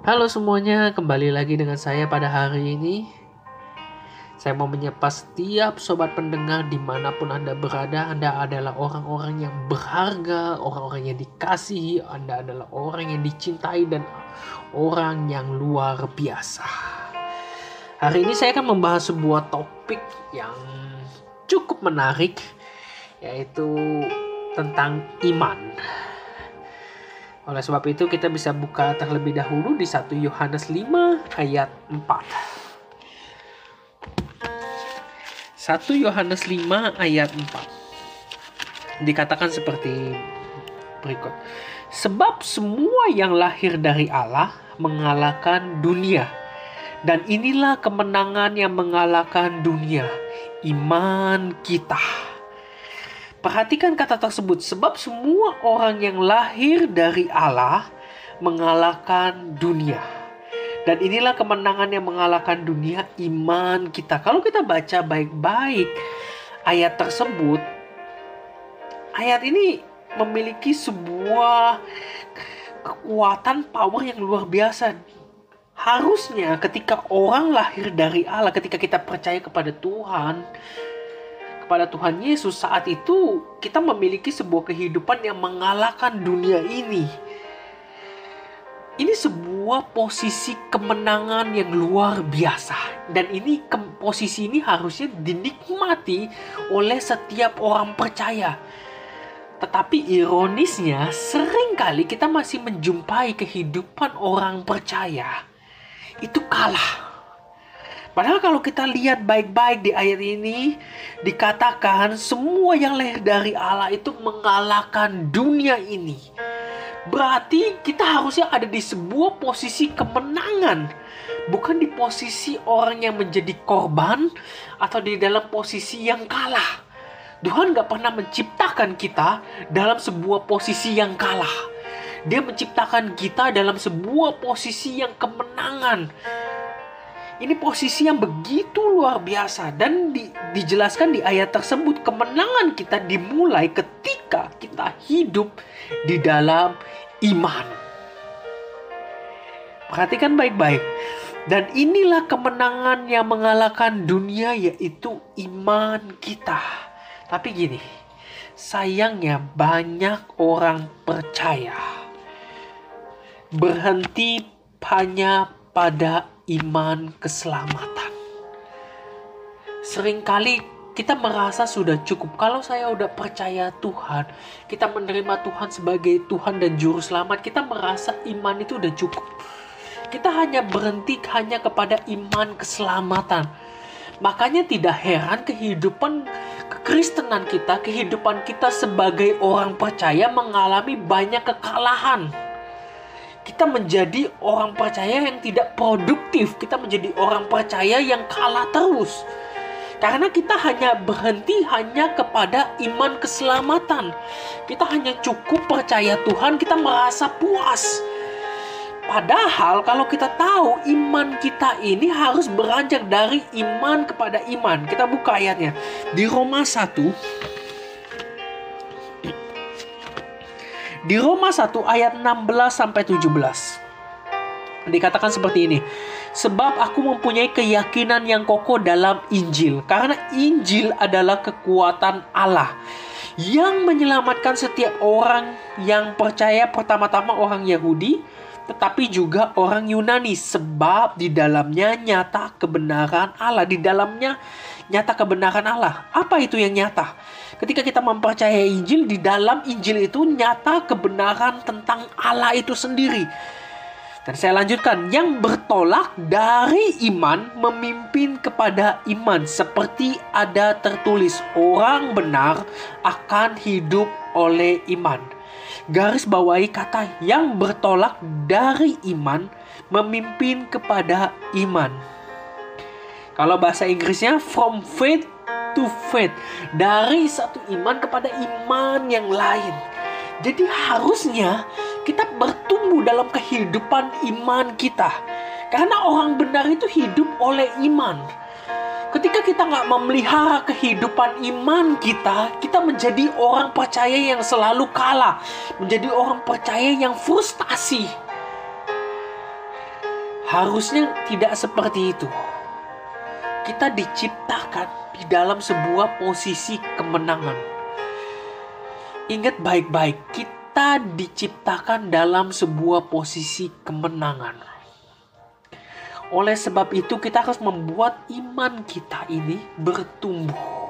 Halo semuanya, kembali lagi dengan saya pada hari ini. Saya mau menyapa setiap sobat pendengar di mana pun Anda berada. Anda adalah orang-orang yang berharga, orang-orang yang dikasihi, Anda adalah orang yang dicintai dan orang yang luar biasa. Hari ini saya akan membahas sebuah topik yang cukup menarik, yaitu tentang iman. Oleh sebab itu kita bisa buka terlebih dahulu di 1 Yohanes 5 ayat 4. 1 Yohanes 5 ayat 4. Dikatakan seperti berikut. Sebab semua yang lahir dari Allah mengalahkan dunia. Dan inilah kemenangan yang mengalahkan dunia, iman kita. Perhatikan kata tersebut, sebab semua orang yang lahir dari Allah mengalahkan dunia. Dan inilah kemenangan yang mengalahkan dunia, iman kita. Kalau kita baca baik-baik ayat tersebut, ayat ini memiliki sebuah kekuatan power yang luar biasa. Harusnya ketika orang lahir dari Allah, ketika kita percaya kepada Tuhan, kepada Tuhan Yesus saat itu kita memiliki sebuah kehidupan yang mengalahkan dunia ini. Ini sebuah posisi kemenangan yang luar biasa dan ini posisi ini harusnya dinikmati oleh setiap orang percaya. Tetapi ironisnya sering kali kita masih menjumpai kehidupan orang percaya itu kalah Padahal kalau kita lihat baik-baik di ayat ini dikatakan semua yang lahir dari Allah itu mengalahkan dunia ini. Berarti kita harusnya ada di sebuah posisi kemenangan, bukan di posisi orang yang menjadi korban atau di dalam posisi yang kalah. Tuhan gak pernah menciptakan kita dalam sebuah posisi yang kalah. Dia menciptakan kita dalam sebuah posisi yang kemenangan ini posisi yang begitu luar biasa dan di, dijelaskan di ayat tersebut kemenangan kita dimulai ketika kita hidup di dalam iman. Perhatikan baik-baik. Dan inilah kemenangan yang mengalahkan dunia yaitu iman kita. Tapi gini, sayangnya banyak orang percaya berhenti hanya pada iman keselamatan. Seringkali kita merasa sudah cukup. Kalau saya udah percaya Tuhan, kita menerima Tuhan sebagai Tuhan dan Juru Selamat, kita merasa iman itu udah cukup. Kita hanya berhenti hanya kepada iman keselamatan. Makanya tidak heran kehidupan kekristenan kita, kehidupan kita sebagai orang percaya mengalami banyak kekalahan kita menjadi orang percaya yang tidak produktif, kita menjadi orang percaya yang kalah terus. Karena kita hanya berhenti hanya kepada iman keselamatan. Kita hanya cukup percaya Tuhan, kita merasa puas. Padahal kalau kita tahu iman kita ini harus beranjak dari iman kepada iman. Kita buka ayatnya. Di Roma 1 Di Roma 1 ayat 16 sampai 17 dikatakan seperti ini. Sebab aku mempunyai keyakinan yang kokoh dalam Injil karena Injil adalah kekuatan Allah yang menyelamatkan setiap orang yang percaya pertama-tama orang Yahudi tetapi juga orang Yunani sebab di dalamnya nyata kebenaran Allah di dalamnya nyata kebenaran Allah apa itu yang nyata ketika kita mempercayai Injil di dalam Injil itu nyata kebenaran tentang Allah itu sendiri. Dan saya lanjutkan, yang bertolak dari iman memimpin kepada iman seperti ada tertulis orang benar akan hidup oleh iman. Garis bawahi kata yang bertolak dari iman memimpin kepada iman. Kalau bahasa Inggrisnya from faith to faith. Dari satu iman kepada iman yang lain. Jadi harusnya kita bertumbuh dalam kehidupan iman kita. Karena orang benar itu hidup oleh iman. Ketika kita nggak memelihara kehidupan iman kita, kita menjadi orang percaya yang selalu kalah, menjadi orang percaya yang frustasi. Harusnya tidak seperti itu. Kita diciptakan di dalam sebuah posisi kemenangan. Ingat baik-baik, kita diciptakan dalam sebuah posisi kemenangan. Oleh sebab itu, kita harus membuat iman kita ini bertumbuh.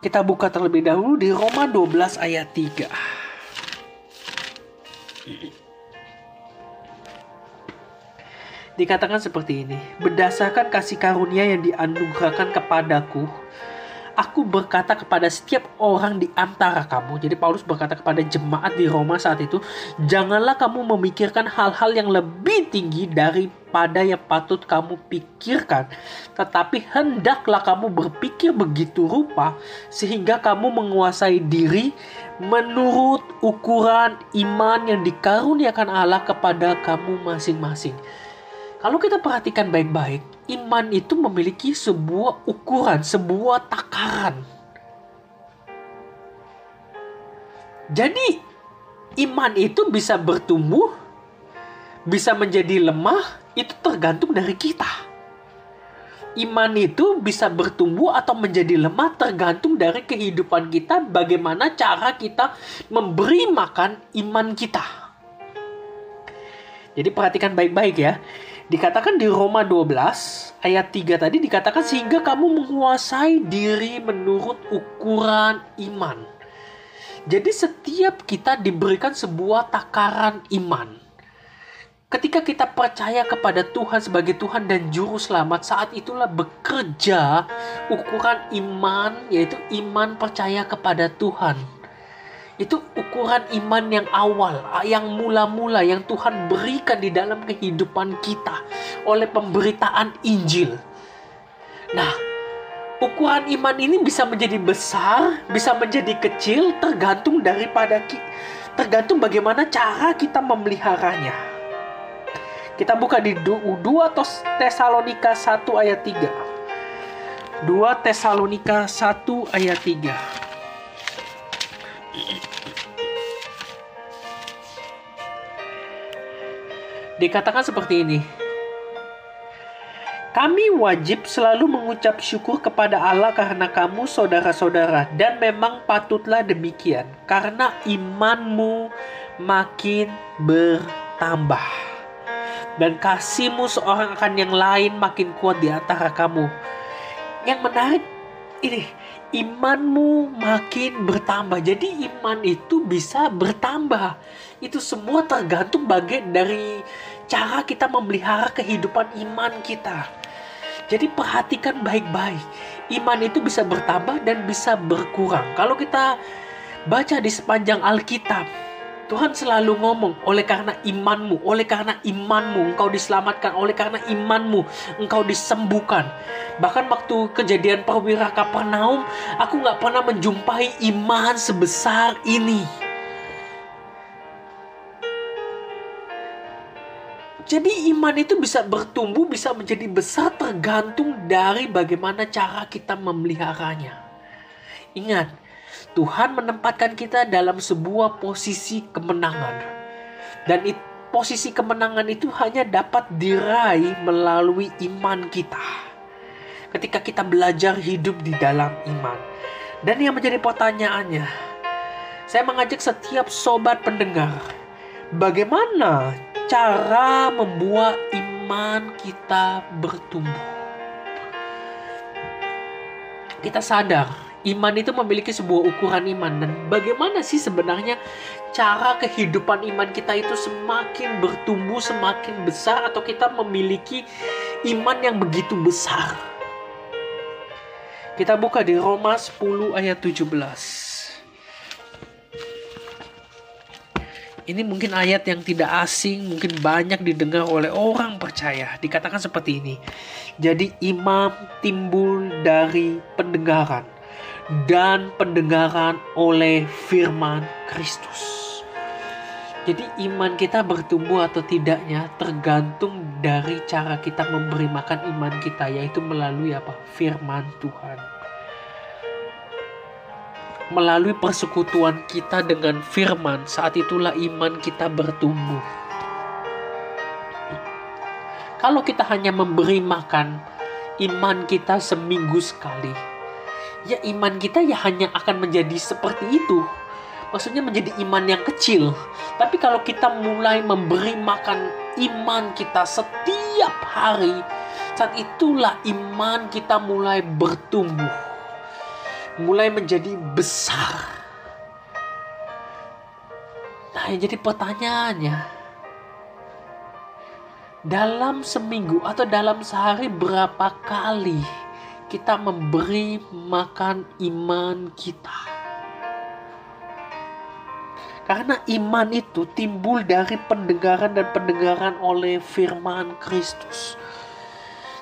Kita buka terlebih dahulu di Roma 12 ayat 3. Dikatakan seperti ini, berdasarkan kasih karunia yang dianugerahkan kepadaku, aku berkata kepada setiap orang di antara kamu. Jadi Paulus berkata kepada jemaat di Roma saat itu, janganlah kamu memikirkan hal-hal yang lebih tinggi daripada yang patut kamu pikirkan, tetapi hendaklah kamu berpikir begitu rupa sehingga kamu menguasai diri menurut ukuran iman yang dikaruniakan Allah kepada kamu masing-masing. Kalau kita perhatikan baik-baik, iman itu memiliki sebuah ukuran, sebuah takaran. Jadi, iman itu bisa bertumbuh, bisa menjadi lemah, itu tergantung dari kita. Iman itu bisa bertumbuh atau menjadi lemah tergantung dari kehidupan kita, bagaimana cara kita memberi makan iman kita. Jadi perhatikan baik-baik ya Dikatakan di Roma 12 ayat 3 tadi dikatakan sehingga kamu menguasai diri menurut ukuran iman. Jadi setiap kita diberikan sebuah takaran iman. Ketika kita percaya kepada Tuhan sebagai Tuhan dan Juru Selamat, saat itulah bekerja ukuran iman, yaitu iman percaya kepada Tuhan itu ukuran iman yang awal, yang mula-mula yang Tuhan berikan di dalam kehidupan kita oleh pemberitaan Injil. Nah, ukuran iman ini bisa menjadi besar, bisa menjadi kecil tergantung daripada tergantung bagaimana cara kita memeliharanya. Kita buka di 2 Tesalonika 1 ayat 3. 2 Tesalonika 1 ayat 3. Dikatakan seperti ini. Kami wajib selalu mengucap syukur kepada Allah karena kamu saudara-saudara dan memang patutlah demikian karena imanmu makin bertambah dan kasihmu seorang akan yang lain makin kuat di antara kamu. Yang menarik ini imanmu makin bertambah. Jadi iman itu bisa bertambah. Itu semua tergantung bagian dari cara kita memelihara kehidupan iman kita. Jadi perhatikan baik-baik. Iman itu bisa bertambah dan bisa berkurang. Kalau kita baca di sepanjang Alkitab, Tuhan selalu ngomong, oleh karena imanmu, oleh karena imanmu, engkau diselamatkan, oleh karena imanmu, engkau disembuhkan. Bahkan waktu kejadian perwira Kapernaum, aku nggak pernah menjumpai iman sebesar ini. Jadi iman itu bisa bertumbuh, bisa menjadi besar tergantung dari bagaimana cara kita memeliharanya. Ingat, Tuhan menempatkan kita dalam sebuah posisi kemenangan. Dan it, posisi kemenangan itu hanya dapat diraih melalui iman kita. Ketika kita belajar hidup di dalam iman. Dan yang menjadi pertanyaannya, saya mengajak setiap sobat pendengar, bagaimana cara membuat iman kita bertumbuh? Kita sadar iman itu memiliki sebuah ukuran iman dan bagaimana sih sebenarnya cara kehidupan iman kita itu semakin bertumbuh semakin besar atau kita memiliki iman yang begitu besar kita buka di Roma 10 ayat 17 Ini mungkin ayat yang tidak asing, mungkin banyak didengar oleh orang percaya. Dikatakan seperti ini. Jadi imam timbul dari pendengaran dan pendengaran oleh firman Kristus. Jadi iman kita bertumbuh atau tidaknya tergantung dari cara kita memberi makan iman kita yaitu melalui apa? firman Tuhan. melalui persekutuan kita dengan firman, saat itulah iman kita bertumbuh. Kalau kita hanya memberi makan iman kita seminggu sekali, ya iman kita ya hanya akan menjadi seperti itu. Maksudnya menjadi iman yang kecil. Tapi kalau kita mulai memberi makan iman kita setiap hari, saat itulah iman kita mulai bertumbuh. Mulai menjadi besar. Nah, yang jadi pertanyaannya, dalam seminggu atau dalam sehari berapa kali kita memberi makan iman kita? Karena iman itu timbul dari pendengaran dan pendengaran oleh firman Kristus.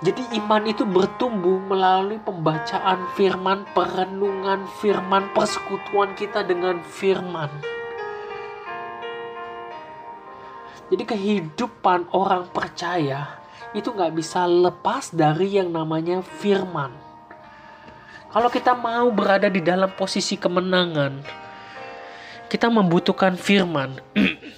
Jadi iman itu bertumbuh melalui pembacaan firman, perenungan firman, persekutuan kita dengan firman. Jadi kehidupan orang percaya itu nggak bisa lepas dari yang namanya firman. Kalau kita mau berada di dalam posisi kemenangan, kita membutuhkan firman.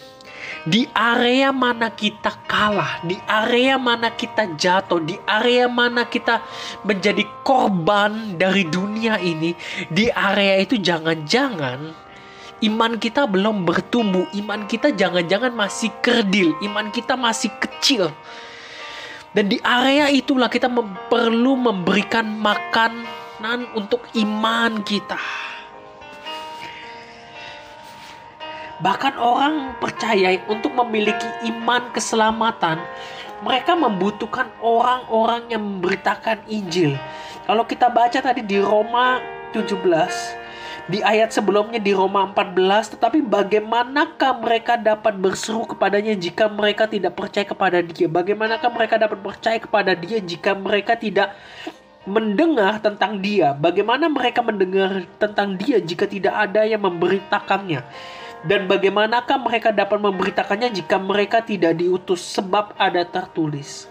di area mana kita kalah, di area mana kita jatuh, di area mana kita menjadi korban dari dunia ini, di area itu jangan-jangan iman kita belum bertumbuh, iman kita jangan-jangan masih kerdil, iman kita masih kecil. Dan di area itulah kita perlu memberikan makanan untuk iman kita. Bahkan orang percaya untuk memiliki iman keselamatan, mereka membutuhkan orang-orang yang memberitakan Injil. Kalau kita baca tadi di Roma 17, di ayat sebelumnya di Roma 14, tetapi bagaimanakah mereka dapat berseru kepadanya jika mereka tidak percaya kepada dia? Bagaimanakah mereka dapat percaya kepada dia jika mereka tidak mendengar tentang dia? Bagaimana mereka mendengar tentang dia jika tidak ada yang memberitakannya? Dan bagaimanakah mereka dapat memberitakannya jika mereka tidak diutus sebab ada tertulis?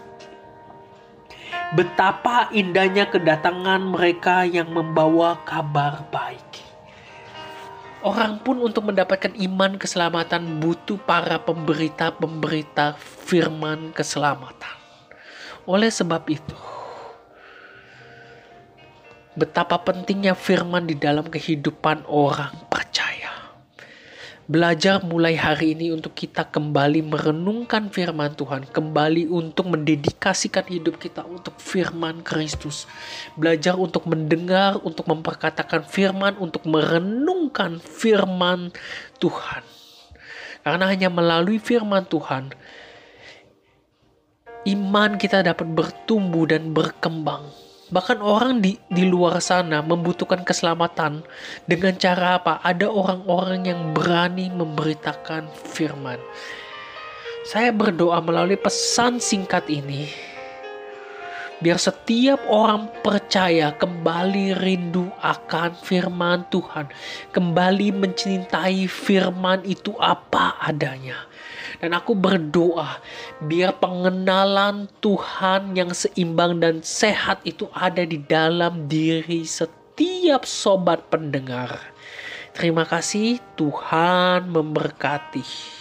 Betapa indahnya kedatangan mereka yang membawa kabar baik. Orang pun untuk mendapatkan iman keselamatan butuh para pemberita-pemberita firman keselamatan. Oleh sebab itu, betapa pentingnya firman di dalam kehidupan orang belajar mulai hari ini untuk kita kembali merenungkan firman Tuhan, kembali untuk mendedikasikan hidup kita untuk firman Kristus. Belajar untuk mendengar, untuk memperkatakan firman, untuk merenungkan firman Tuhan. Karena hanya melalui firman Tuhan, iman kita dapat bertumbuh dan berkembang Bahkan orang di, di luar sana membutuhkan keselamatan dengan cara apa? Ada orang-orang yang berani memberitakan firman. Saya berdoa melalui pesan singkat ini, biar setiap orang percaya kembali rindu akan firman Tuhan, kembali mencintai firman itu apa adanya dan aku berdoa biar pengenalan Tuhan yang seimbang dan sehat itu ada di dalam diri setiap sobat pendengar. Terima kasih Tuhan memberkati.